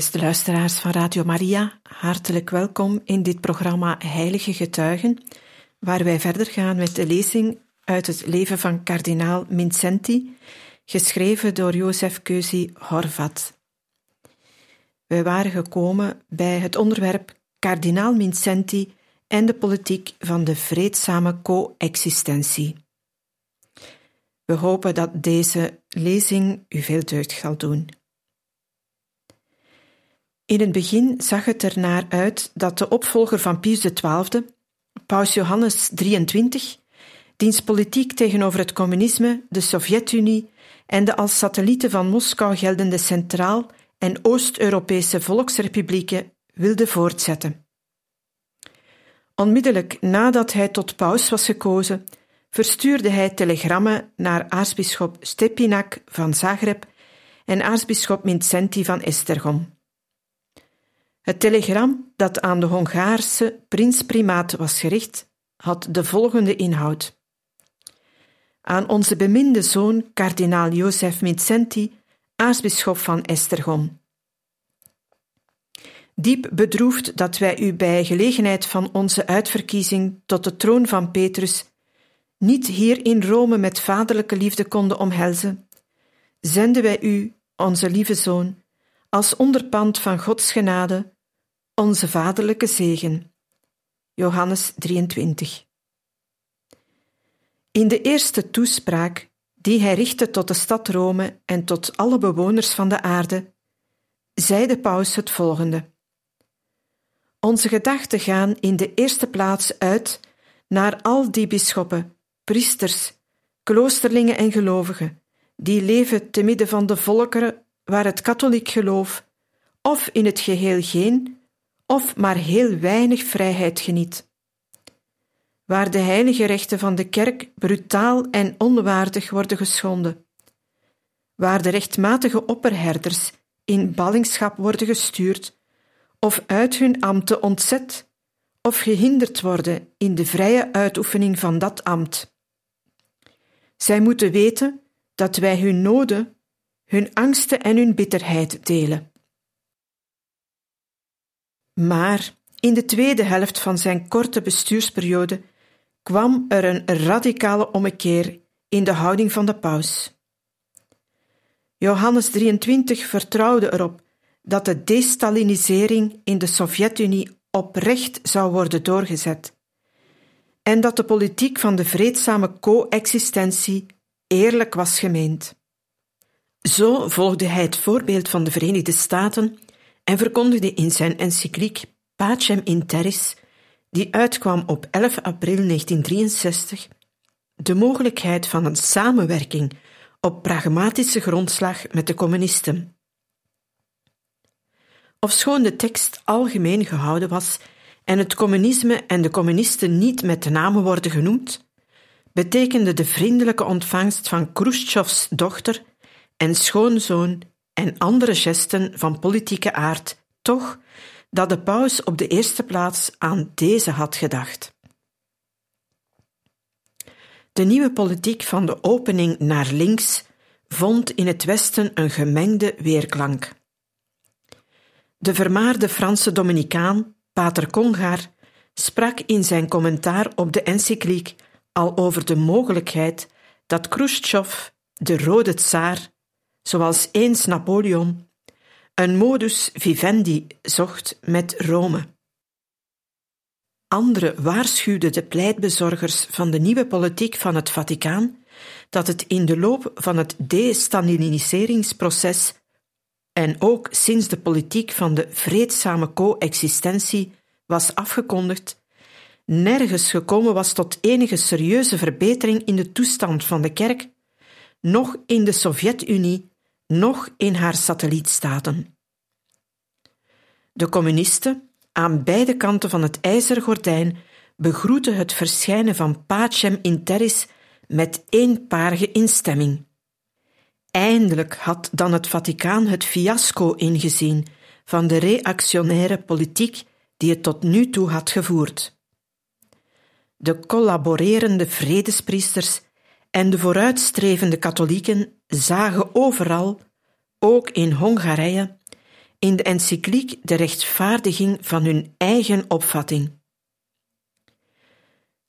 Beste luisteraars van Radio Maria, hartelijk welkom in dit programma Heilige Getuigen, waar wij verder gaan met de lezing uit het leven van kardinaal Mincenti, geschreven door Jozef Keuzi Horvat. Wij waren gekomen bij het onderwerp Kardinaal Mincenti en de politiek van de vreedzame coexistentie. We hopen dat deze lezing u veel deugd zal doen. In het begin zag het er naar uit dat de opvolger van Pius XII, Paus Johannes XXIII, diens politiek tegenover het communisme, de Sovjet-Unie en de als satellieten van Moskou geldende Centraal- en Oost-Europese volksrepublieken wilde voortzetten. Onmiddellijk nadat hij tot paus was gekozen, verstuurde hij telegrammen naar aartsbisschop Stepinak van Zagreb en aartsbisschop Mincenti van Esztergom. Het telegram dat aan de Hongaarse prins-primaat was gericht, had de volgende inhoud. Aan onze beminde zoon, kardinaal Jozef Mincenti, aartsbisschop van Esztergom. Diep bedroefd dat wij u bij gelegenheid van onze uitverkiezing tot de troon van Petrus niet hier in Rome met vaderlijke liefde konden omhelzen, zenden wij u, onze lieve zoon, als onderpand van Gods genade, onze vaderlijke zegen. Johannes 23. In de eerste toespraak, die hij richtte tot de stad Rome en tot alle bewoners van de aarde, zei de paus het volgende. Onze gedachten gaan in de eerste plaats uit naar al die bisschoppen, priesters, kloosterlingen en gelovigen, die leven te midden van de volkeren waar het katholiek geloof, of in het geheel geen, of maar heel weinig vrijheid geniet. Waar de heilige rechten van de kerk brutaal en onwaardig worden geschonden. Waar de rechtmatige opperherders in ballingschap worden gestuurd of uit hun ambten ontzet of gehinderd worden in de vrije uitoefening van dat ambt. Zij moeten weten dat wij hun noden, hun angsten en hun bitterheid delen. Maar in de tweede helft van zijn korte bestuursperiode kwam er een radicale ommekeer in de houding van de paus. Johannes 23 vertrouwde erop dat de destalinisering in de Sovjet-Unie oprecht zou worden doorgezet en dat de politiek van de vreedzame coexistentie eerlijk was gemeend. Zo volgde hij het voorbeeld van de Verenigde Staten en verkondigde in zijn encycliek Pacem in Terris, die uitkwam op 11 april 1963, de mogelijkheid van een samenwerking op pragmatische grondslag met de communisten. Ofschoon de tekst algemeen gehouden was en het communisme en de communisten niet met de namen worden genoemd, betekende de vriendelijke ontvangst van Khrushchevs dochter en schoonzoon en andere gesten van politieke aard toch dat de paus op de eerste plaats aan deze had gedacht. De nieuwe politiek van de opening naar links vond in het Westen een gemengde weerklank. De vermaarde Franse Dominicaan, Pater Congar, sprak in zijn commentaar op de encycliek al over de mogelijkheid dat Khrushchev, de rode tsaar, zoals eens Napoleon, een modus vivendi zocht met Rome. Anderen waarschuwden de pleitbezorgers van de nieuwe politiek van het Vaticaan dat het in de loop van het destaliniseringsproces en ook sinds de politiek van de vreedzame coexistentie was afgekondigd, nergens gekomen was tot enige serieuze verbetering in de toestand van de kerk, noch in de Sovjet-Unie, noch in haar satellietstaten. De communisten, aan beide kanten van het ijzeren gordijn, begroeten het verschijnen van Pacem in Terris met eenparige instemming. Eindelijk had dan het Vaticaan het fiasco ingezien van de reactionaire politiek die het tot nu toe had gevoerd. De collaborerende vredespriesters en de vooruitstrevende katholieken zagen overal, ook in Hongarije, in de encycliek de rechtvaardiging van hun eigen opvatting.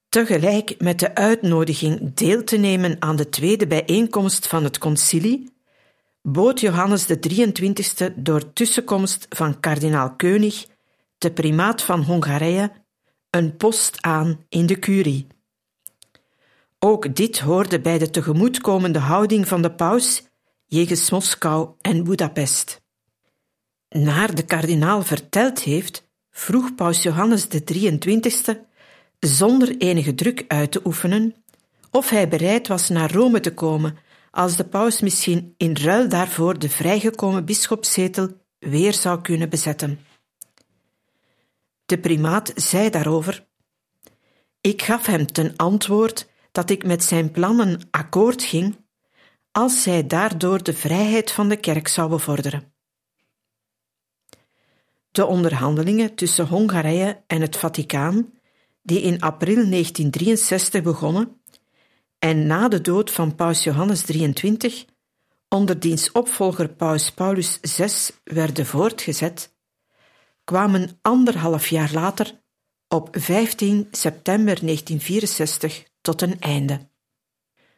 Tegelijk met de uitnodiging deel te nemen aan de tweede bijeenkomst van het concilie, bood Johannes de 23e door tussenkomst van kardinaal König, de primaat van Hongarije, een post aan in de curie. Ook dit hoorde bij de tegemoetkomende houding van de paus jegens Moskou en Budapest. Naar de kardinaal verteld heeft, vroeg paus Johannes de 23e, zonder enige druk uit te oefenen, of hij bereid was naar Rome te komen als de paus misschien in ruil daarvoor de vrijgekomen bisschopszetel weer zou kunnen bezetten. De primaat zei daarover: Ik gaf hem ten antwoord dat ik met zijn plannen akkoord ging als zij daardoor de vrijheid van de kerk zou bevorderen. De onderhandelingen tussen Hongarije en het Vaticaan, die in april 1963 begonnen en na de dood van Paus Johannes 23 onder diens opvolger Paus Paulus VI werden voortgezet, kwamen anderhalf jaar later op 15 september 1964 tot een einde.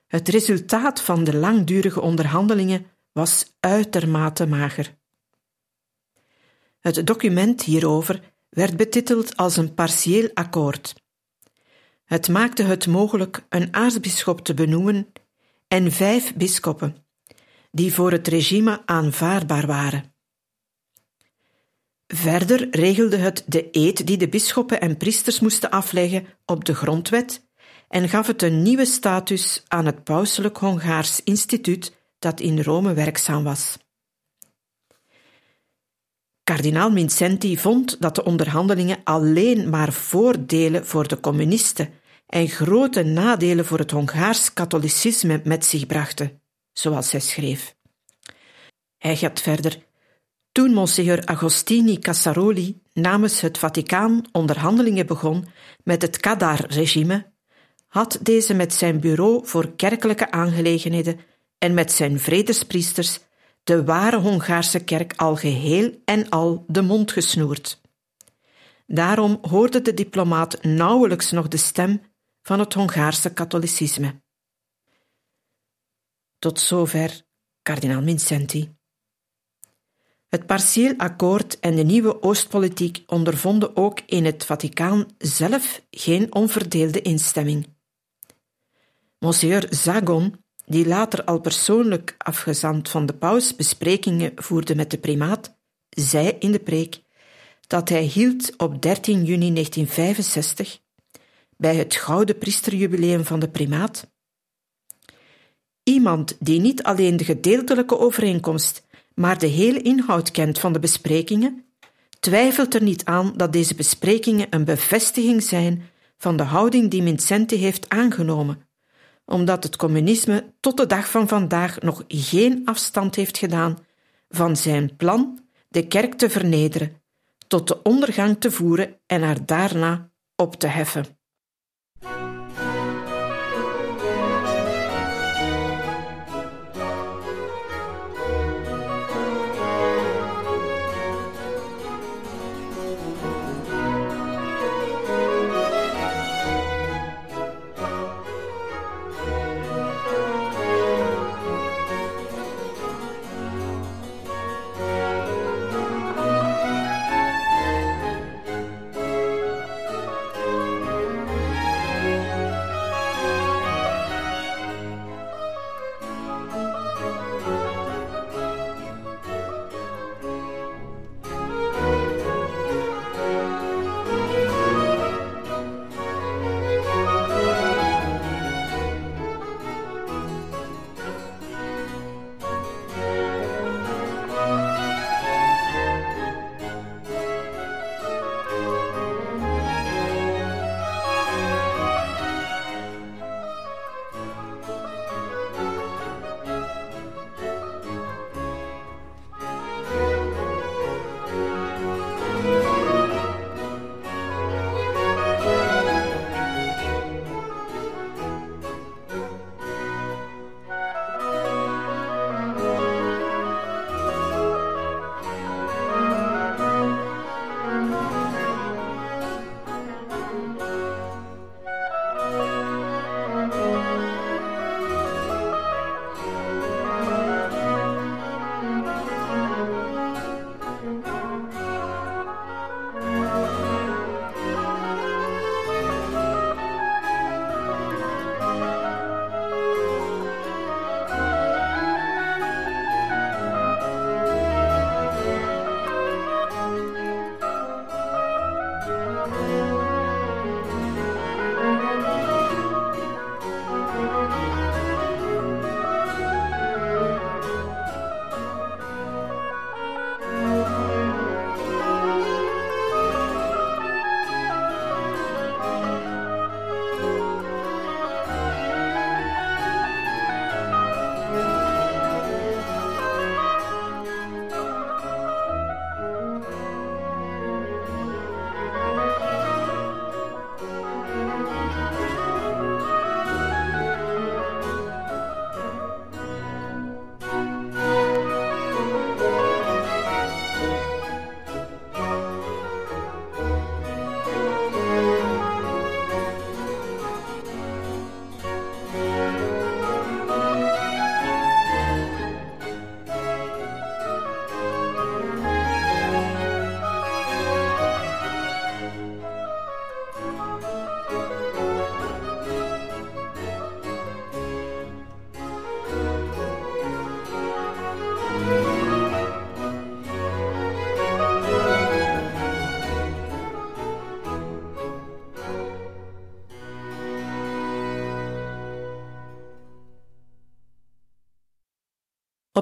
Het resultaat van de langdurige onderhandelingen was uitermate mager. Het document hierover werd betiteld als een partieel akkoord. Het maakte het mogelijk een aartsbisschop te benoemen en vijf bisschoppen, die voor het regime aanvaardbaar waren. Verder regelde het de eed die de bisschoppen en priesters moesten afleggen op de grondwet en gaf het een nieuwe status aan het Pauselijk Hongaars Instituut dat in Rome werkzaam was. Kardinaal Mincenti vond dat de onderhandelingen alleen maar voordelen voor de communisten en grote nadelen voor het Hongaars katholicisme met zich brachten, zoals hij schreef. Hij gaat verder. Toen Monsignor Agostini Cassaroli namens het Vaticaan onderhandelingen begon met het Kadar-regime, had deze met zijn bureau voor kerkelijke aangelegenheden en met zijn vredespriesters de ware Hongaarse kerk al geheel en al de mond gesnoerd. Daarom hoorde de diplomaat nauwelijks nog de stem van het Hongaarse katholicisme. Tot zover kardinaal Vincenti. Het partieel akkoord en de nieuwe Oostpolitiek ondervonden ook in het Vaticaan zelf geen onverdeelde instemming. Monsieur Zagon, die later al persoonlijk afgezant van de paus besprekingen voerde met de primaat, zei in de preek dat hij hield op 13 juni 1965, bij het gouden priesterjubileum van de primaat, Iemand die niet alleen de gedeeltelijke overeenkomst, maar de hele inhoud kent van de besprekingen, twijfelt er niet aan dat deze besprekingen een bevestiging zijn van de houding die Vincenti heeft aangenomen omdat het communisme tot de dag van vandaag nog geen afstand heeft gedaan van zijn plan de kerk te vernederen, tot de ondergang te voeren en haar daarna op te heffen.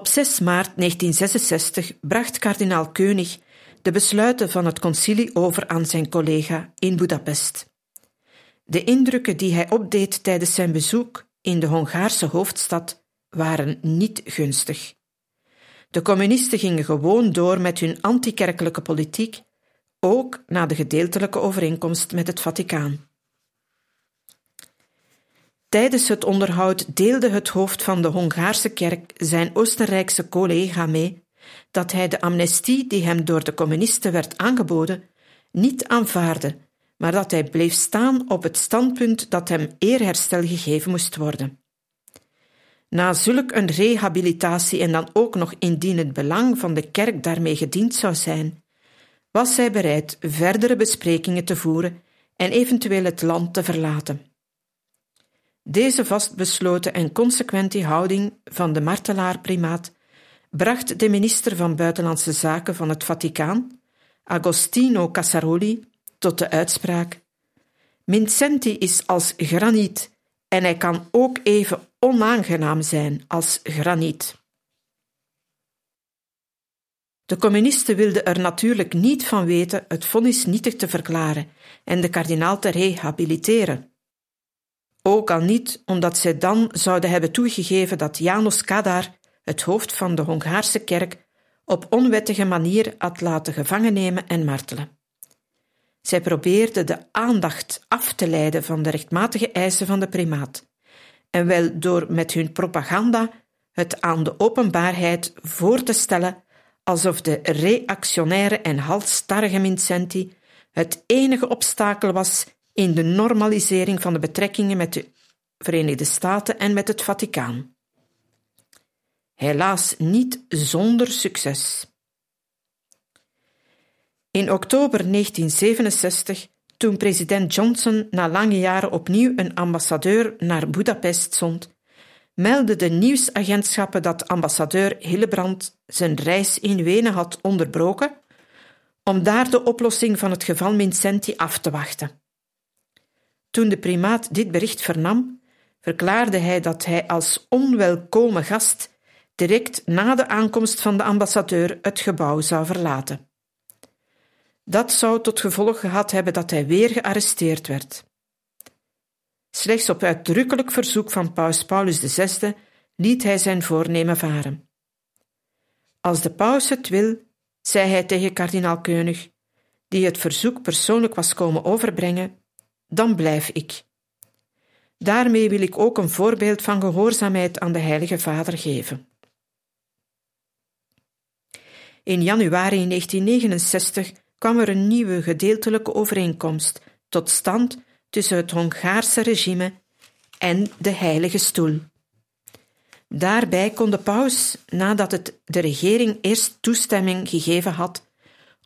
Op 6 maart 1966 bracht kardinaal König de besluiten van het concilie over aan zijn collega in Budapest. De indrukken die hij opdeed tijdens zijn bezoek in de Hongaarse hoofdstad waren niet gunstig. De communisten gingen gewoon door met hun antikerkelijke politiek, ook na de gedeeltelijke overeenkomst met het Vaticaan. Tijdens het onderhoud deelde het hoofd van de Hongaarse kerk zijn Oostenrijkse collega mee dat hij de amnestie die hem door de communisten werd aangeboden niet aanvaarde, maar dat hij bleef staan op het standpunt dat hem eerherstel gegeven moest worden. Na zulk een rehabilitatie en dan ook nog indien het belang van de kerk daarmee gediend zou zijn, was hij bereid verdere besprekingen te voeren en eventueel het land te verlaten. Deze vastbesloten en consequente houding van de martelaar-primaat bracht de minister van Buitenlandse Zaken van het Vaticaan, Agostino Casaroli, tot de uitspraak: Vincenti is als graniet en hij kan ook even onaangenaam zijn als graniet. De communisten wilden er natuurlijk niet van weten het vonnis nietig te verklaren en de kardinaal te rehabiliteren. Ook al niet omdat zij dan zouden hebben toegegeven dat Janos Kadar, het hoofd van de Hongaarse kerk, op onwettige manier had laten gevangen nemen en martelen. Zij probeerde de aandacht af te leiden van de rechtmatige eisen van de primaat, en wel door met hun propaganda het aan de openbaarheid voor te stellen alsof de reactionaire en halstarrige Vincenti het enige obstakel was in de normalisering van de betrekkingen met de Verenigde Staten en met het Vaticaan. Helaas niet zonder succes. In oktober 1967, toen president Johnson na lange jaren opnieuw een ambassadeur naar Budapest zond, meldden de nieuwsagentschappen dat ambassadeur Hillebrand zijn reis in Wenen had onderbroken om daar de oplossing van het geval Vincenti af te wachten. Toen de primaat dit bericht vernam, verklaarde hij dat hij als onwelkome gast direct na de aankomst van de ambassadeur het gebouw zou verlaten. Dat zou tot gevolg gehad hebben dat hij weer gearresteerd werd. Slechts op uitdrukkelijk verzoek van paus Paulus VI liet hij zijn voornemen varen. Als de paus het wil, zei hij tegen kardinaal Keunig, die het verzoek persoonlijk was komen overbrengen, dan blijf ik. Daarmee wil ik ook een voorbeeld van gehoorzaamheid aan de Heilige Vader geven. In januari 1969 kwam er een nieuwe gedeeltelijke overeenkomst tot stand tussen het Hongaarse regime en de Heilige Stoel. Daarbij kon de paus, nadat het de regering eerst toestemming gegeven had,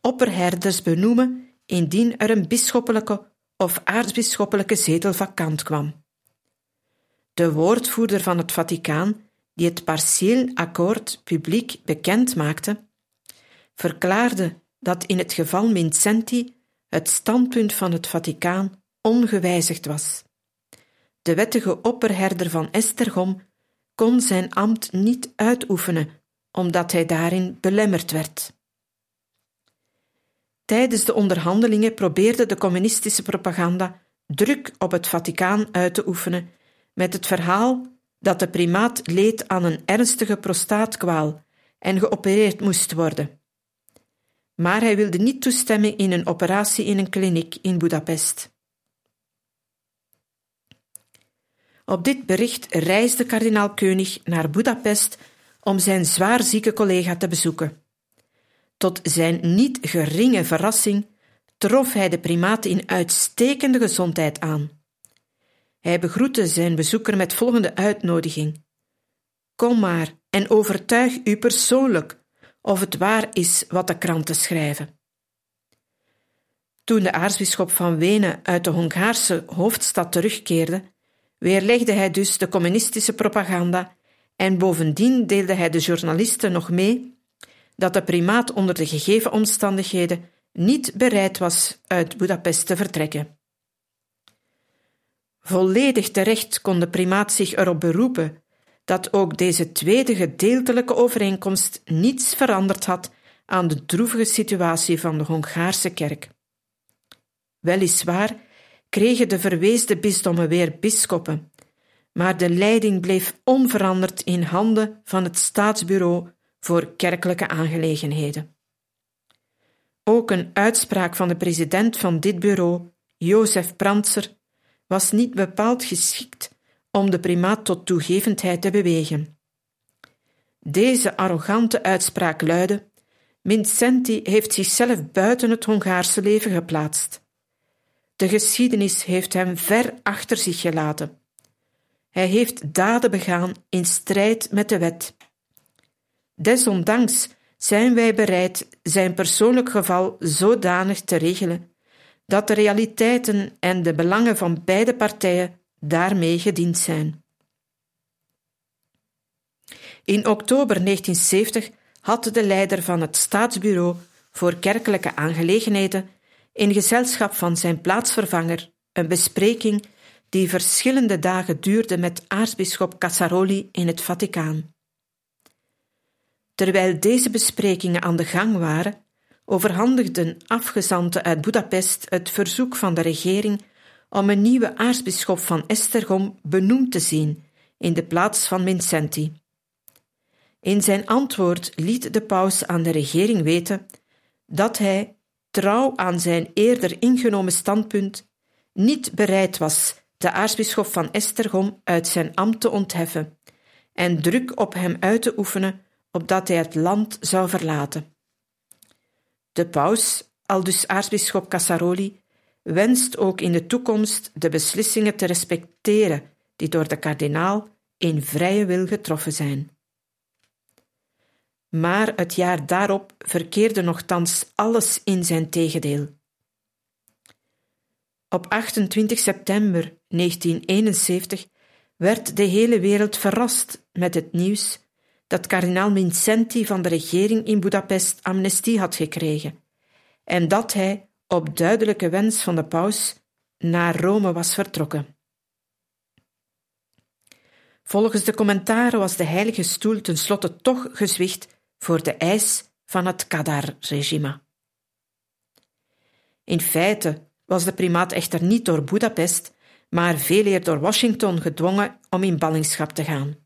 opperherders benoemen indien er een bisschoppelijke of aartsbisschoppelijke zetel vakant kwam. De woordvoerder van het Vaticaan, die het partieel akkoord publiek bekend maakte, verklaarde dat in het geval Vincenti het standpunt van het Vaticaan ongewijzigd was. De wettige opperherder van Estergom kon zijn ambt niet uitoefenen, omdat hij daarin belemmerd werd. Tijdens de onderhandelingen probeerde de communistische propaganda druk op het Vaticaan uit te oefenen met het verhaal dat de primaat leed aan een ernstige prostaatkwaal en geopereerd moest worden. Maar hij wilde niet toestemmen in een operatie in een kliniek in Budapest. Op dit bericht reisde kardinaal König naar Budapest om zijn zwaarzieke collega te bezoeken. Tot zijn niet geringe verrassing trof hij de primaat in uitstekende gezondheid aan. Hij begroette zijn bezoeker met volgende uitnodiging: Kom maar en overtuig u persoonlijk of het waar is wat de kranten schrijven. Toen de aartsbisschop van Wenen uit de Hongaarse hoofdstad terugkeerde, weerlegde hij dus de communistische propaganda en bovendien deelde hij de journalisten nog mee dat de primaat onder de gegeven omstandigheden niet bereid was uit Budapest te vertrekken. Volledig terecht kon de primaat zich erop beroepen dat ook deze tweede gedeeltelijke overeenkomst niets veranderd had aan de droevige situatie van de Hongaarse kerk. Weliswaar kregen de verweesde bisdommen weer bisschoppen, maar de leiding bleef onveranderd in handen van het staatsbureau voor kerkelijke aangelegenheden. Ook een uitspraak van de president van dit bureau, Jozef Prantser, was niet bepaald geschikt om de primaat tot toegevendheid te bewegen. Deze arrogante uitspraak luidde: Vincenti heeft zichzelf buiten het Hongaarse leven geplaatst. De geschiedenis heeft hem ver achter zich gelaten. Hij heeft daden begaan in strijd met de wet. Desondanks zijn wij bereid zijn persoonlijk geval zodanig te regelen dat de realiteiten en de belangen van beide partijen daarmee gediend zijn. In oktober 1970 had de leider van het Staatsbureau voor Kerkelijke Aangelegenheden in gezelschap van zijn plaatsvervanger een bespreking die verschillende dagen duurde met aartsbisschop Cassaroli in het Vaticaan. Terwijl deze besprekingen aan de gang waren, overhandigden afgezanten uit Budapest het verzoek van de regering om een nieuwe aartsbisschop van Estergom benoemd te zien in de plaats van Vincenti. In zijn antwoord liet de paus aan de regering weten dat hij, trouw aan zijn eerder ingenomen standpunt, niet bereid was de aartsbisschop van Estergom uit zijn ambt te ontheffen en druk op hem uit te oefenen opdat hij het land zou verlaten. De paus, aldus aartsbisschop Cassaroli, wenst ook in de toekomst de beslissingen te respecteren die door de kardinaal in vrije wil getroffen zijn. Maar het jaar daarop verkeerde nogthans alles in zijn tegendeel. Op 28 september 1971 werd de hele wereld verrast met het nieuws dat kardinaal Vincenti van de regering in Budapest amnestie had gekregen en dat hij, op duidelijke wens van de paus, naar Rome was vertrokken. Volgens de commentaren was de Heilige Stoel tenslotte toch gezwicht voor de eis van het Kadar-regime. In feite was de primaat echter niet door Budapest, maar veel eer door Washington gedwongen om in ballingschap te gaan.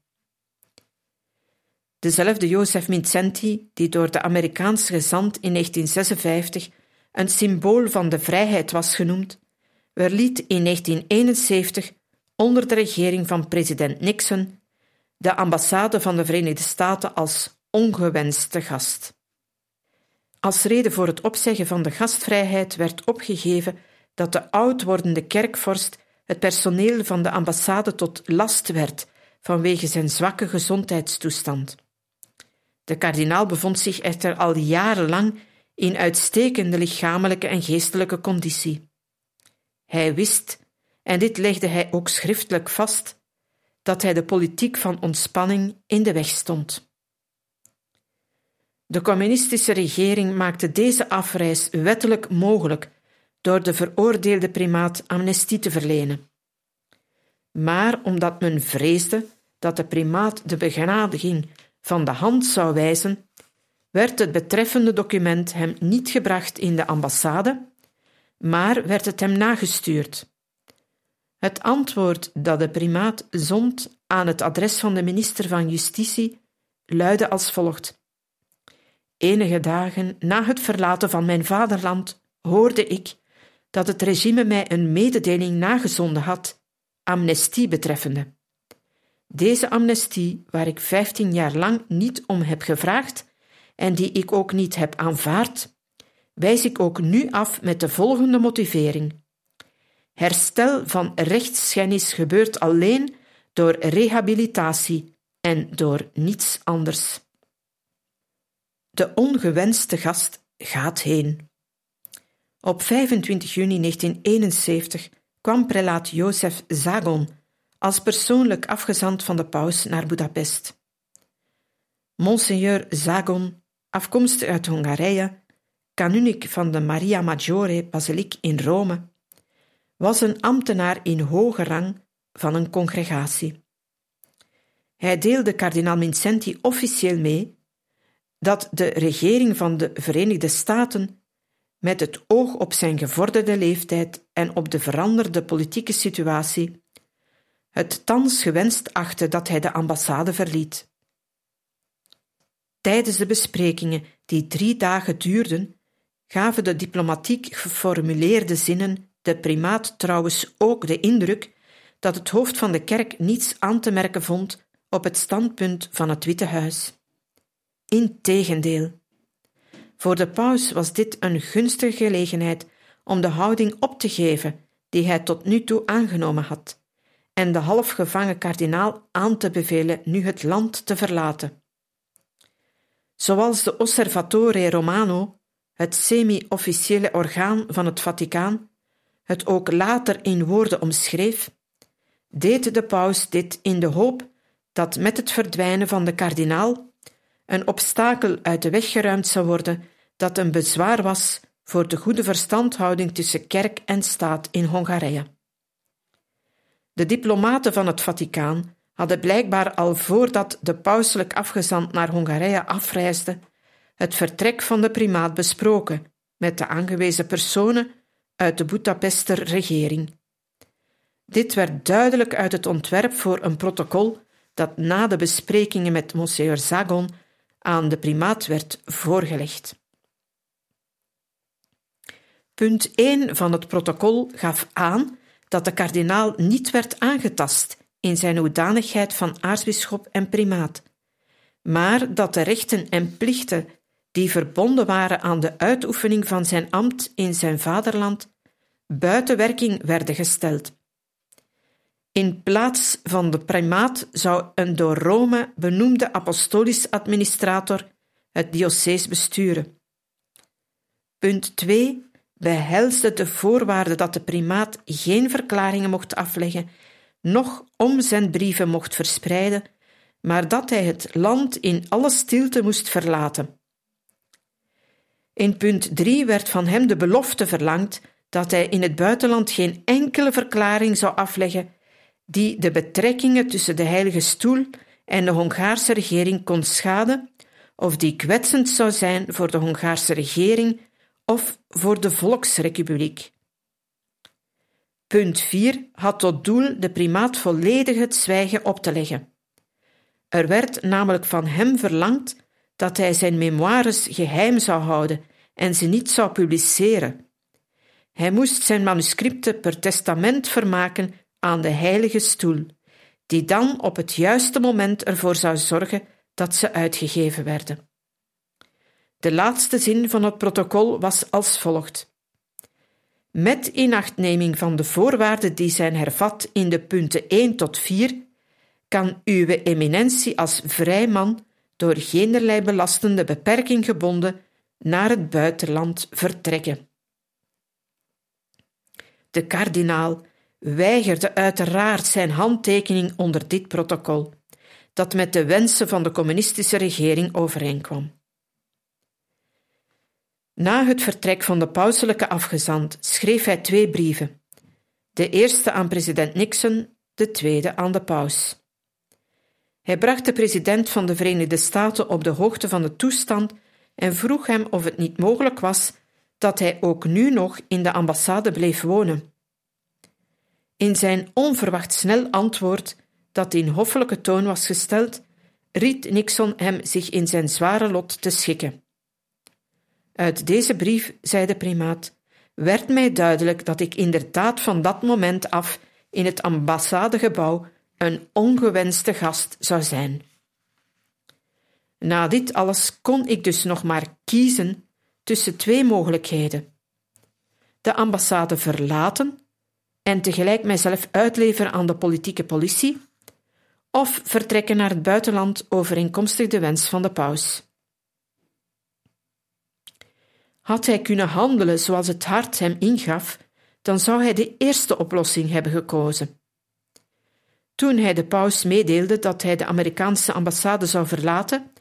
Dezelfde Jozef Vincenti, die door de Amerikaanse gezant in 1956 een symbool van de vrijheid was genoemd, verliet in 1971 onder de regering van president Nixon de ambassade van de Verenigde Staten als ongewenste gast. Als reden voor het opzeggen van de gastvrijheid werd opgegeven dat de oud wordende kerkvorst het personeel van de ambassade tot last werd vanwege zijn zwakke gezondheidstoestand. De kardinaal bevond zich echter al jarenlang in uitstekende lichamelijke en geestelijke conditie. Hij wist, en dit legde hij ook schriftelijk vast, dat hij de politiek van ontspanning in de weg stond. De communistische regering maakte deze afreis wettelijk mogelijk door de veroordeelde primaat amnestie te verlenen. Maar omdat men vreesde dat de primaat de begradiging van de hand zou wijzen, werd het betreffende document hem niet gebracht in de ambassade, maar werd het hem nagestuurd. Het antwoord dat de primaat zond aan het adres van de minister van Justitie luidde als volgt: Enige dagen na het verlaten van mijn vaderland hoorde ik dat het regime mij een mededeling nagezonden had, amnestie betreffende. Deze amnestie, waar ik vijftien jaar lang niet om heb gevraagd en die ik ook niet heb aanvaard, wijs ik ook nu af met de volgende motivering. Herstel van rechtsschennis gebeurt alleen door rehabilitatie en door niets anders. De ongewenste gast gaat heen. Op 25 juni 1971 kwam prelaat Jozef Zagon als persoonlijk afgezant van de paus naar Budapest. Monseigneur Zagon, afkomstig uit Hongarije, kanunik van de Maria Maggiore Basiliek in Rome, was een ambtenaar in hoge rang van een congregatie. Hij deelde kardinaal Mincenti officieel mee dat de regering van de Verenigde Staten met het oog op zijn gevorderde leeftijd en op de veranderde politieke situatie het thans gewenst achtte dat hij de ambassade verliet. Tijdens de besprekingen, die drie dagen duurden, gaven de diplomatiek geformuleerde zinnen de primaat trouwens ook de indruk dat het hoofd van de kerk niets aan te merken vond op het standpunt van het Witte Huis. Integendeel. Voor de paus was dit een gunstige gelegenheid om de houding op te geven die hij tot nu toe aangenomen had, en de halfgevangen kardinaal aan te bevelen nu het land te verlaten. Zoals de Osservatore Romano, het semi-officiële orgaan van het Vaticaan, het ook later in woorden omschreef, deed de paus dit in de hoop dat met het verdwijnen van de kardinaal een obstakel uit de weg geruimd zou worden dat een bezwaar was voor de goede verstandhouding tussen kerk en staat in Hongarije. De diplomaten van het Vaticaan hadden blijkbaar al voordat de pauselijk afgezant naar Hongarije afreisde, het vertrek van de primaat besproken met de aangewezen personen uit de Boetapester regering. Dit werd duidelijk uit het ontwerp voor een protocol dat na de besprekingen met Monsieur Zagon aan de primaat werd voorgelegd. Punt 1 van het protocol gaf aan dat de kardinaal niet werd aangetast in zijn hoedanigheid van aartsbisschop en primaat, maar dat de rechten en plichten die verbonden waren aan de uitoefening van zijn ambt in zijn vaderland buiten werking werden gesteld. In plaats van de primaat zou een door Rome benoemde apostolisch administrator het diocees besturen. Punt 2 behelsde de voorwaarde dat de primaat geen verklaringen mocht afleggen, noch om zijn brieven mocht verspreiden, maar dat hij het land in alle stilte moest verlaten. In punt 3 werd van hem de belofte verlangd dat hij in het buitenland geen enkele verklaring zou afleggen die de betrekkingen tussen de Heilige Stoel en de Hongaarse regering kon schaden of die kwetsend zou zijn voor de Hongaarse regering of voor de Volksrepubliek. Punt 4 had tot doel de primaat volledig het zwijgen op te leggen. Er werd namelijk van hem verlangd dat hij zijn memoires geheim zou houden en ze niet zou publiceren. Hij moest zijn manuscripten per testament vermaken aan de heilige stoel, die dan op het juiste moment ervoor zou zorgen dat ze uitgegeven werden. De laatste zin van het protocol was als volgt. Met inachtneming van de voorwaarden die zijn hervat in de punten 1 tot 4, kan uw eminentie als vrij man door geenerlei belastende beperking gebonden naar het buitenland vertrekken. De kardinaal weigerde uiteraard zijn handtekening onder dit protocol, dat met de wensen van de communistische regering overeenkwam. Na het vertrek van de pauselijke afgezant schreef hij twee brieven. De eerste aan president Nixon, de tweede aan de paus. Hij bracht de president van de Verenigde Staten op de hoogte van de toestand en vroeg hem of het niet mogelijk was dat hij ook nu nog in de ambassade bleef wonen. In zijn onverwacht snel antwoord, dat in hoffelijke toon was gesteld, ried Nixon hem zich in zijn zware lot te schikken. Uit deze brief, zei de primaat, werd mij duidelijk dat ik inderdaad van dat moment af in het ambassadegebouw een ongewenste gast zou zijn. Na dit alles kon ik dus nog maar kiezen tussen twee mogelijkheden: de ambassade verlaten en tegelijk mijzelf uitleveren aan de politieke politie, of vertrekken naar het buitenland overeenkomstig de wens van de paus. Had hij kunnen handelen zoals het hart hem ingaf, dan zou hij de eerste oplossing hebben gekozen. Toen hij de paus meedeelde dat hij de Amerikaanse ambassade zou verlaten,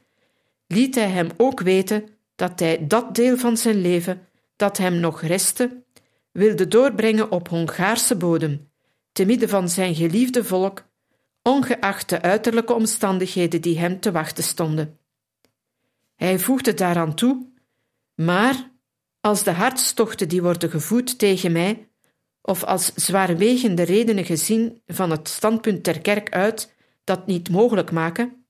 liet hij hem ook weten dat hij dat deel van zijn leven dat hem nog restte wilde doorbrengen op Hongaarse bodem, te midden van zijn geliefde volk, ongeacht de uiterlijke omstandigheden die hem te wachten stonden. Hij voegde daaraan toe: Maar als de hartstochten die worden gevoed tegen mij, of als zwaarwegende redenen gezien van het standpunt der kerk uit dat niet mogelijk maken,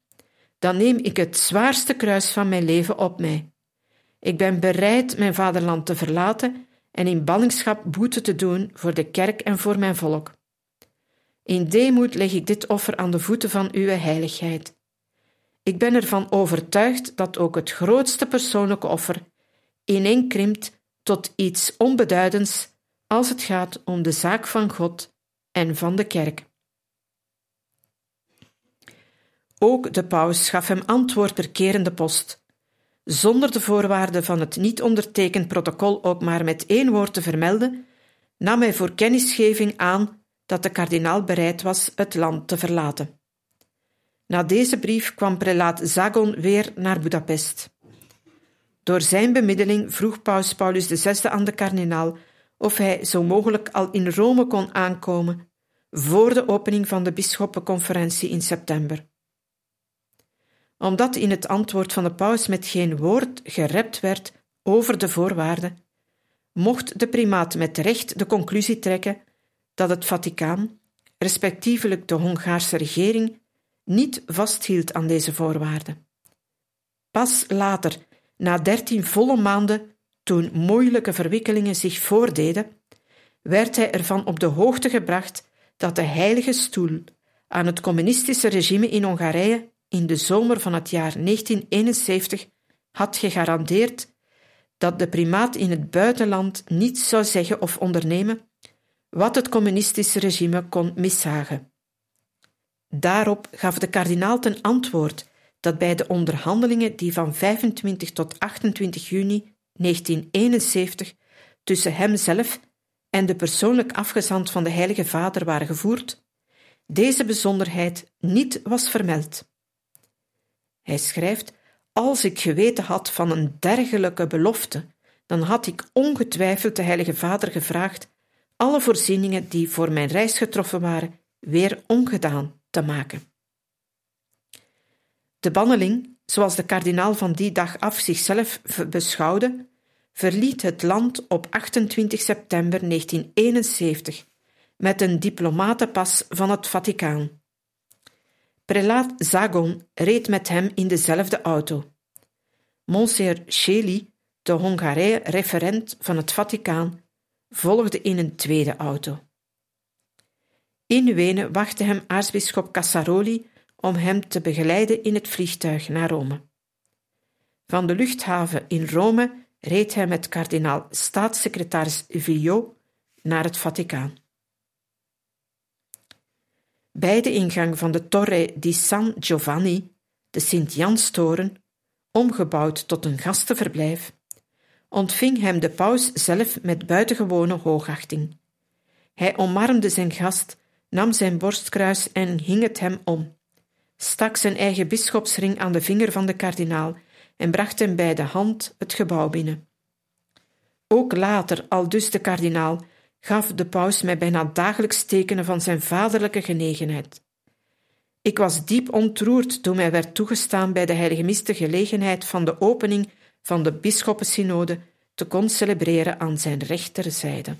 dan neem ik het zwaarste kruis van mijn leven op mij. Ik ben bereid mijn vaderland te verlaten en in ballingschap boete te doen voor de kerk en voor mijn volk. In deemoed leg ik dit offer aan de voeten van uw heiligheid. Ik ben ervan overtuigd dat ook het grootste persoonlijke offer ineenkrimpt tot iets onbeduidends als het gaat om de zaak van God en van de kerk. Ook de paus gaf hem antwoord per kerende post, zonder de voorwaarden van het niet ondertekend protocol ook maar met één woord te vermelden, nam hij voor kennisgeving aan dat de kardinaal bereid was het land te verlaten. Na deze brief kwam prelaat Zagon weer naar Budapest. Door zijn bemiddeling vroeg paus Paulus VI aan de kardinaal of hij zo mogelijk al in Rome kon aankomen voor de opening van de bisschoppenconferentie in september. Omdat in het antwoord van de paus met geen woord gerept werd over de voorwaarden, mocht de primaat met recht de conclusie trekken dat het Vaticaan, respectievelijk de Hongaarse regering, niet vasthield aan deze voorwaarden. Pas later, na dertien volle maanden, toen moeilijke verwikkelingen zich voordeden, werd hij ervan op de hoogte gebracht dat de Heilige Stoel aan het communistische regime in Hongarije in de zomer van het jaar 1971 had gegarandeerd dat de primaat in het buitenland niets zou zeggen of ondernemen wat het communistische regime kon mishagen. Daarop gaf de kardinaal ten antwoord dat bij de onderhandelingen die van 25 tot 28 juni 1971 tussen hemzelf en de persoonlijk afgezant van de Heilige Vader waren gevoerd, deze bijzonderheid niet was vermeld. Hij schrijft: Als ik geweten had van een dergelijke belofte, dan had ik ongetwijfeld de Heilige Vader gevraagd alle voorzieningen die voor mijn reis getroffen waren weer ongedaan te maken. De banneling, zoals de kardinaal van die dag af zichzelf beschouwde, verliet het land op 28 september 1971 met een diplomatenpas van het Vaticaan. Prelaat Zagon reed met hem in dezelfde auto. Monsieur Shelley, de Hongarije-referent van het Vaticaan, volgde in een tweede auto. In Wenen wachtte hem aartsbisschop Cassaroli om hem te begeleiden in het vliegtuig naar Rome. Van de luchthaven in Rome reed hij met kardinaal staatssecretaris Villot naar het Vaticaan. Bij de ingang van de Torre di San Giovanni, de Sint-Janstoren, omgebouwd tot een gastenverblijf, ontving hem de paus zelf met buitengewone hoogachting. Hij omarmde zijn gast, nam zijn borstkruis en hing het hem om, stak zijn eigen bisschopsring aan de vinger van de kardinaal en bracht hem bij de hand het gebouw binnen. Ook later, al dus de kardinaal, gaf de paus mij bijna dagelijks tekenen van zijn vaderlijke genegenheid. Ik was diep ontroerd toen mij werd toegestaan bij de heilige mis de gelegenheid van de opening van de bisschoppensynode te concelebreren aan zijn rechterzijde.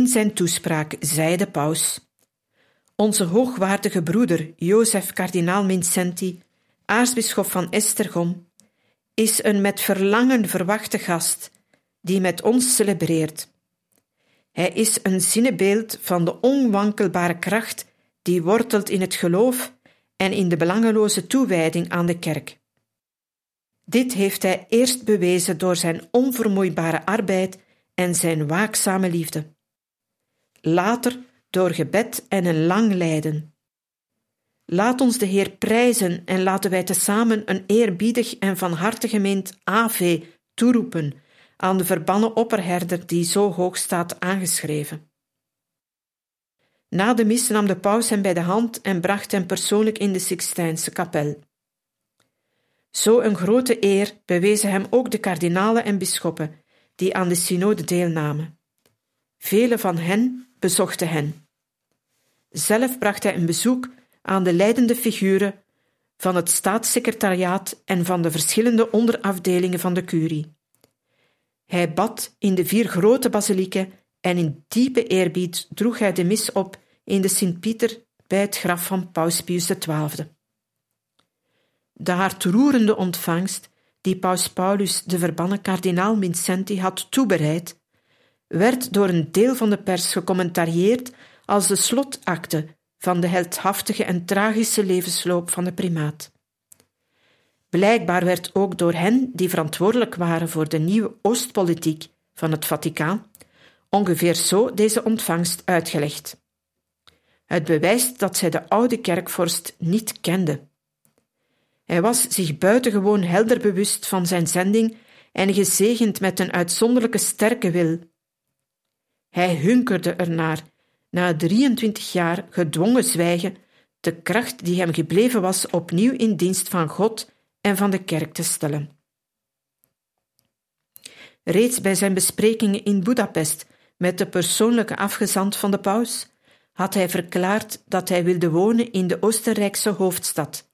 In zijn toespraak zei de paus: Onze hoogwaardige broeder Jozef kardinaal Vincenti, aartsbisschop van Estergom, is een met verlangen verwachte gast die met ons celebreert. Hij is een zinnebeeld van de onwankelbare kracht die wortelt in het geloof en in de belangeloze toewijding aan de kerk. Dit heeft hij eerst bewezen door zijn onvermoeibare arbeid en zijn waakzame liefde. Later door gebed en een lang lijden. Laat ons de Heer prijzen en laten wij tezamen een eerbiedig en van harte gemeend Ave toeroepen aan de verbannen opperherder die zo hoog staat aangeschreven. Na de mis nam de paus hem bij de hand en bracht hem persoonlijk in de Sixtijnse kapel. Zo een grote eer bewezen hem ook de kardinalen en bisschoppen die aan de synode deelnamen. Vele van hen bezochten hen. Zelf bracht hij een bezoek aan de leidende figuren van het staatssecretariaat en van de verschillende onderafdelingen van de curie. Hij bad in de vier grote basilieken en in diepe eerbied droeg hij de mis op in de Sint-Pieter bij het graf van Paus Pius XII. De hartroerende ontvangst die Paus Paulus de verbannen kardinaal Vincenti had toebereid, werd door een deel van de pers gecommentarieerd als de slotakte van de heldhaftige en tragische levensloop van de primaat. Blijkbaar werd ook door hen die verantwoordelijk waren voor de nieuwe Oostpolitiek van het Vaticaan ongeveer zo deze ontvangst uitgelegd. Het bewijst dat zij de oude kerkvorst niet kende. Hij was zich buitengewoon helder bewust van zijn zending en gezegend met een uitzonderlijke sterke wil. Hij hunkerde ernaar, na 23 jaar gedwongen zwijgen, de kracht die hem gebleven was opnieuw in dienst van God en van de kerk te stellen. Reeds bij zijn besprekingen in Budapest met de persoonlijke afgezant van de paus had hij verklaard dat hij wilde wonen in de Oostenrijkse hoofdstad,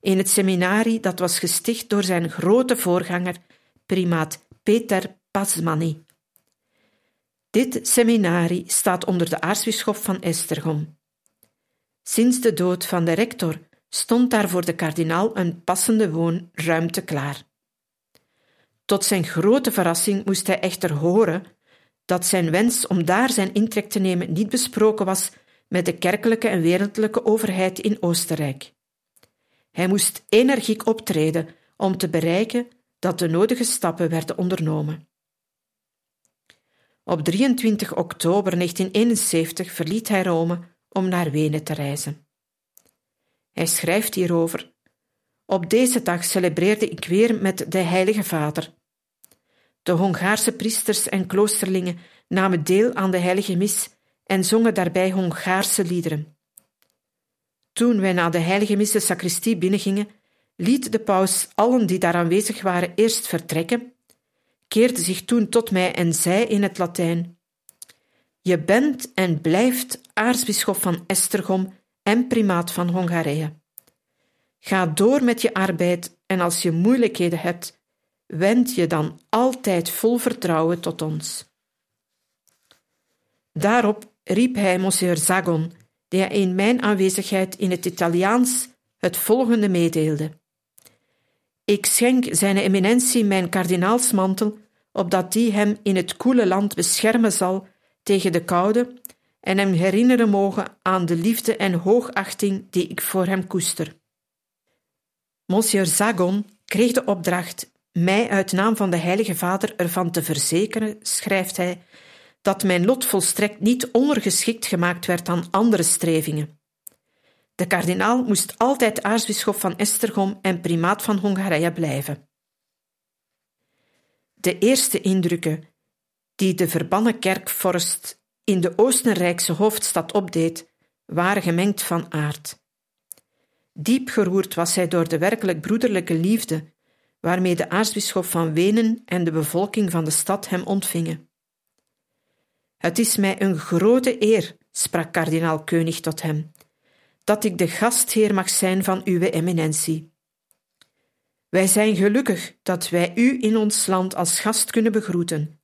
in het seminarie dat was gesticht door zijn grote voorganger, primaat Peter Pasmani. Dit seminarie staat onder de aartsbisschop van Estergom. Sinds de dood van de rector stond daar voor de kardinaal een passende woonruimte klaar. Tot zijn grote verrassing moest hij echter horen dat zijn wens om daar zijn intrek te nemen niet besproken was met de kerkelijke en wereldlijke overheid in Oostenrijk. Hij moest energiek optreden om te bereiken dat de nodige stappen werden ondernomen. Op 23 oktober 1971 verliet hij Rome om naar Wenen te reizen. Hij schrijft hierover: Op deze dag celebreerde ik weer met de Heilige Vader. De Hongaarse priesters en kloosterlingen namen deel aan de Heilige Mis en zongen daarbij Hongaarse liederen. Toen wij na de Heilige Mis de sacristie binnengingen, liet de paus allen die daar aanwezig waren eerst vertrekken, keerde zich toen tot mij en zei in het Latijn: Je bent en blijft aartsbisschop van Estergom en primaat van Hongarije. Ga door met je arbeid en als je moeilijkheden hebt, wend je dan altijd vol vertrouwen tot ons. Daarop riep hij monsieur Zagon, die hij in mijn aanwezigheid in het Italiaans het volgende meedeelde. Ik schenk zijn eminentie mijn kardinaalsmantel, opdat die hem in het koele land beschermen zal tegen de koude en hem herinneren mogen aan de liefde en hoogachting die ik voor hem koester. Monsieur Zagon kreeg de opdracht mij uit naam van de Heilige Vader ervan te verzekeren, schrijft hij, dat mijn lot volstrekt niet ondergeschikt gemaakt werd aan andere strevingen. De kardinaal moest altijd aartsbisschop van Estergom en primaat van Hongarije blijven. De eerste indrukken die de verbannen kerkvorst in de Oostenrijkse hoofdstad opdeed, waren gemengd van aard. Diep geroerd was hij door de werkelijk broederlijke liefde waarmee de aartsbisschop van Wenen en de bevolking van de stad hem ontvingen. Het is mij een grote eer, sprak kardinaal Keunig tot hem, dat ik de gastheer mag zijn van uw eminentie. Wij zijn gelukkig dat wij u in ons land als gast kunnen begroeten,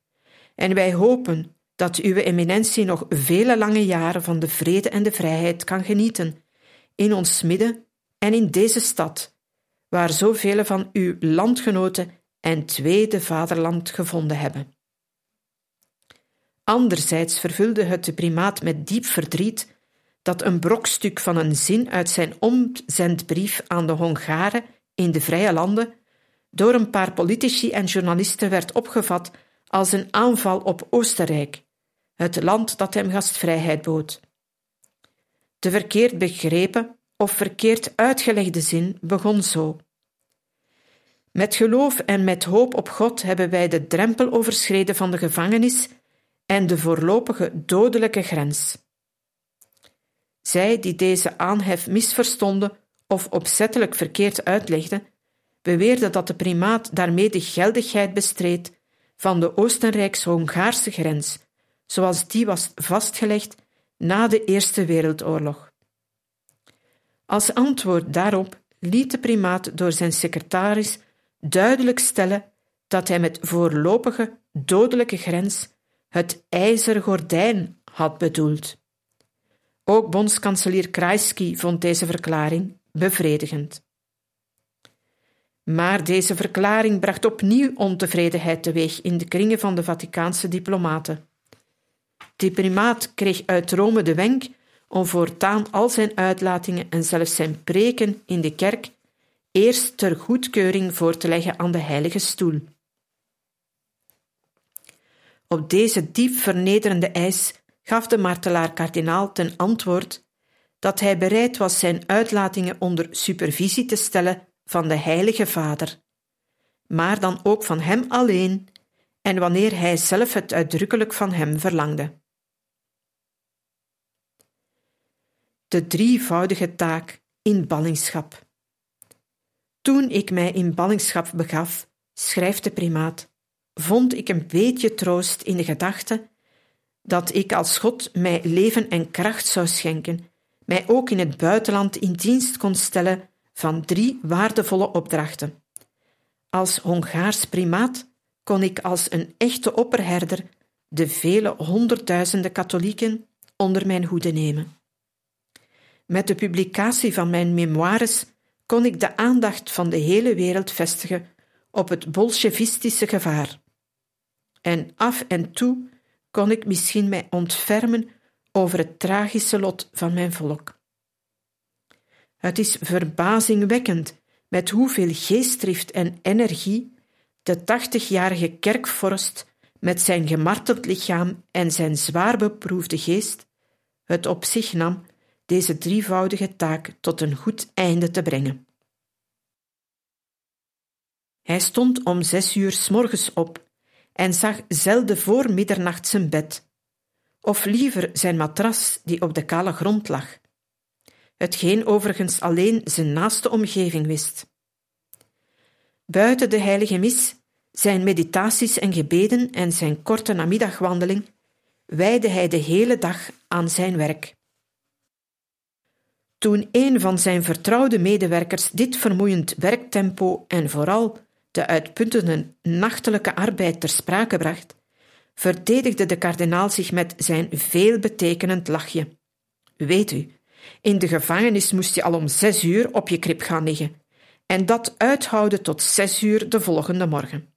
en wij hopen dat uw eminentie nog vele lange jaren van de vrede en de vrijheid kan genieten, in ons midden en in deze stad, waar zoveel van uw landgenoten en tweede vaderland gevonden hebben. Anderzijds vervulde het de primaat met diep verdriet dat een brokstuk van een zin uit zijn omzendbrief aan de Hongaren in de Vrije Landen door een paar politici en journalisten werd opgevat als een aanval op Oostenrijk, het land dat hem gastvrijheid bood. De verkeerd begrepen of verkeerd uitgelegde zin begon zo. Met geloof en met hoop op God hebben wij de drempel overschreden van de gevangenis en de voorlopige dodelijke grens. Zij die deze aanhef misverstonden of opzettelijk verkeerd uitlegden, beweerden dat de primaat daarmee de geldigheid bestreed van de Oostenrijks-Hongaarse grens, zoals die was vastgelegd na de Eerste Wereldoorlog. Als antwoord daarop liet de primaat door zijn secretaris duidelijk stellen dat hij met voorlopige dodelijke grens het ijzeren gordijn had bedoeld. Ook bondskanselier Kreisky vond deze verklaring bevredigend. Maar deze verklaring bracht opnieuw ontevredenheid teweeg in de kringen van de Vaticaanse diplomaten. De primaat kreeg uit Rome de wenk om voortaan al zijn uitlatingen en zelfs zijn preken in de kerk eerst ter goedkeuring voor te leggen aan de Heilige Stoel. Op deze diep vernederende eis gaf de martelaar-kardinaal ten antwoord dat hij bereid was zijn uitlatingen onder supervisie te stellen van de Heilige Vader, maar dan ook van Hem alleen en wanneer Hij zelf het uitdrukkelijk van Hem verlangde. De drievoudige taak in ballingschap. Toen ik mij in ballingschap begaf, schrijft de primaat, vond ik een beetje troost in de gedachte dat ik als God mij leven en kracht zou schenken, mij ook in het buitenland in dienst kon stellen van drie waardevolle opdrachten. Als Hongaars primaat kon ik als een echte opperherder de vele honderdduizenden katholieken onder mijn hoede nemen. Met de publicatie van mijn memoires kon ik de aandacht van de hele wereld vestigen op het bolsjevistische gevaar. En af en toe kon ik misschien mij ontfermen over het tragische lot van mijn volk. Het is verbazingwekkend met hoeveel geestdrift en energie de tachtigjarige kerkvorst met zijn gemarteld lichaam en zijn zwaar beproefde geest het op zich nam deze drievoudige taak tot een goed einde te brengen. Hij stond om zes uur s morgens op en zag zelden voor middernacht zijn bed, of liever zijn matras die op de kale grond lag, hetgeen overigens alleen zijn naaste omgeving wist. Buiten de heilige mis, zijn meditaties en gebeden en zijn korte namiddagwandeling wijde hij de hele dag aan zijn werk. Toen een van zijn vertrouwde medewerkers dit vermoeiend werktempo en vooral de uitputtende nachtelijke arbeid ter sprake bracht, verdedigde de kardinaal zich met zijn veelbetekenend lachje. Weet u, in de gevangenis moest je al om zes uur op je krib gaan liggen, en dat uithouden tot zes uur de volgende morgen.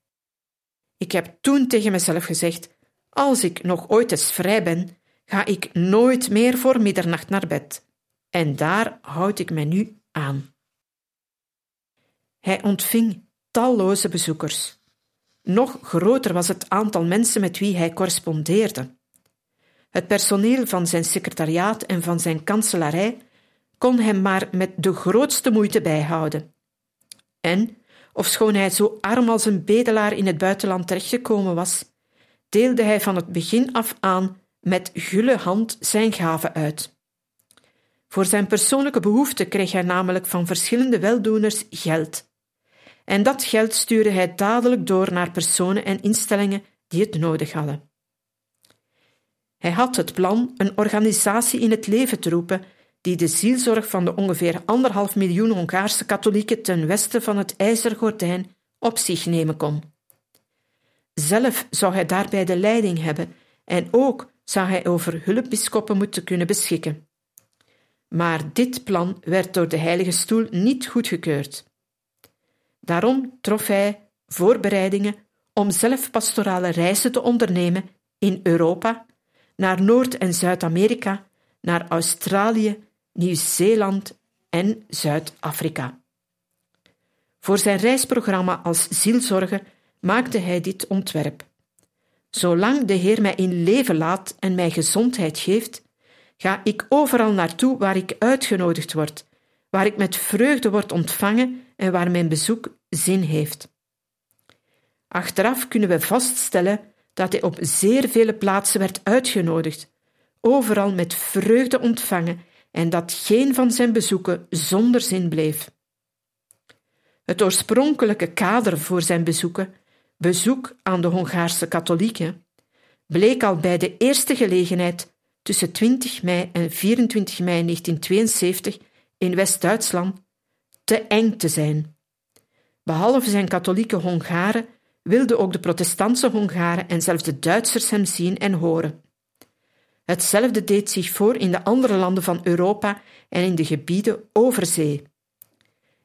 Ik heb toen tegen mezelf gezegd: als ik nog ooit eens vrij ben, ga ik nooit meer voor middernacht naar bed. En daar houd ik mij nu aan. Hij ontving talloze bezoekers. Nog groter was het aantal mensen met wie hij correspondeerde. Het personeel van zijn secretariaat en van zijn kanselarij kon hem maar met de grootste moeite bijhouden. En, ofschoon hij zo arm als een bedelaar in het buitenland terechtgekomen was, deelde hij van het begin af aan met gulle hand zijn gaven uit. Voor zijn persoonlijke behoeften kreeg hij namelijk van verschillende weldoeners geld, en dat geld stuurde hij dadelijk door naar personen en instellingen die het nodig hadden. Hij had het plan een organisatie in het leven te roepen die de zielzorg van de ongeveer anderhalf miljoen Hongaarse katholieken ten westen van het IJzeren Gordijn op zich nemen kon. Zelf zou hij daarbij de leiding hebben en ook zou hij over hulpbischoppen moeten kunnen beschikken. Maar dit plan werd door de Heilige Stoel niet goedgekeurd. Daarom trof hij voorbereidingen om zelf pastorale reizen te ondernemen in Europa, naar Noord- en Zuid-Amerika, naar Australië, Nieuw-Zeeland en Zuid-Afrika. Voor zijn reisprogramma als zielzorger maakte hij dit ontwerp. Zolang de Heer mij in leven laat en mij gezondheid geeft, ga ik overal naartoe waar ik uitgenodigd word, waar ik met vreugde word ontvangen en waar mijn bezoek zin heeft. Achteraf kunnen we vaststellen dat hij op zeer vele plaatsen werd uitgenodigd, overal met vreugde ontvangen en dat geen van zijn bezoeken zonder zin bleef. Het oorspronkelijke kader voor zijn bezoeken, bezoek aan de Hongaarse katholieken, bleek al bij de eerste gelegenheid tussen 20 mei en 24 mei 1972 in West-Duitsland te eng te zijn. Behalve zijn katholieke Hongaren wilden ook de protestantse Hongaren en zelfs de Duitsers hem zien en horen. Hetzelfde deed zich voor in de andere landen van Europa en in de gebieden over zee.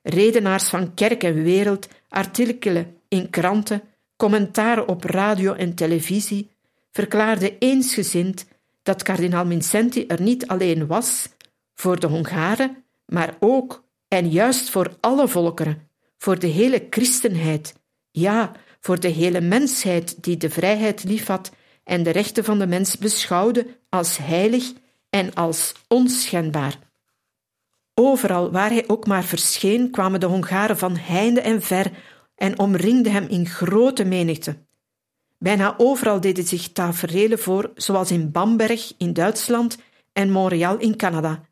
Redenaars van kerk en wereld, artikelen in kranten, commentaren op radio en televisie verklaarden eensgezind dat kardinaal Vincenti er niet alleen was voor de Hongaren, maar ook en juist voor alle volkeren, voor de hele christenheid, ja, voor de hele mensheid die de vrijheid liefhad en de rechten van de mens beschouwde als heilig en als onschendbaar. Overal waar hij ook maar verscheen, kwamen de Hongaren van heinde en ver en omringden hem in grote menigte. Bijna overal deden zich taferelen voor, zoals in Bamberg in Duitsland en Montreal in Canada,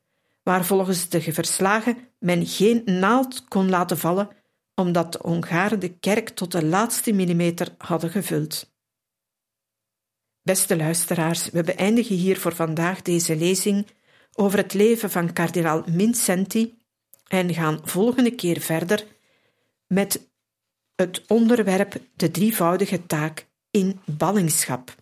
waar volgens de verslagen men geen naald kon laten vallen, omdat de Hongaren de kerk tot de laatste millimeter hadden gevuld. Beste luisteraars, we beëindigen hier voor vandaag deze lezing over het leven van kardinaal Vincenti en gaan volgende keer verder met het onderwerp de drievoudige taak in ballingschap.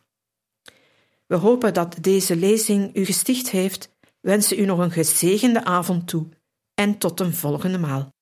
We hopen dat deze lezing u gesticht heeft, wensen u nog een gezegende avond toe en tot een volgende maal.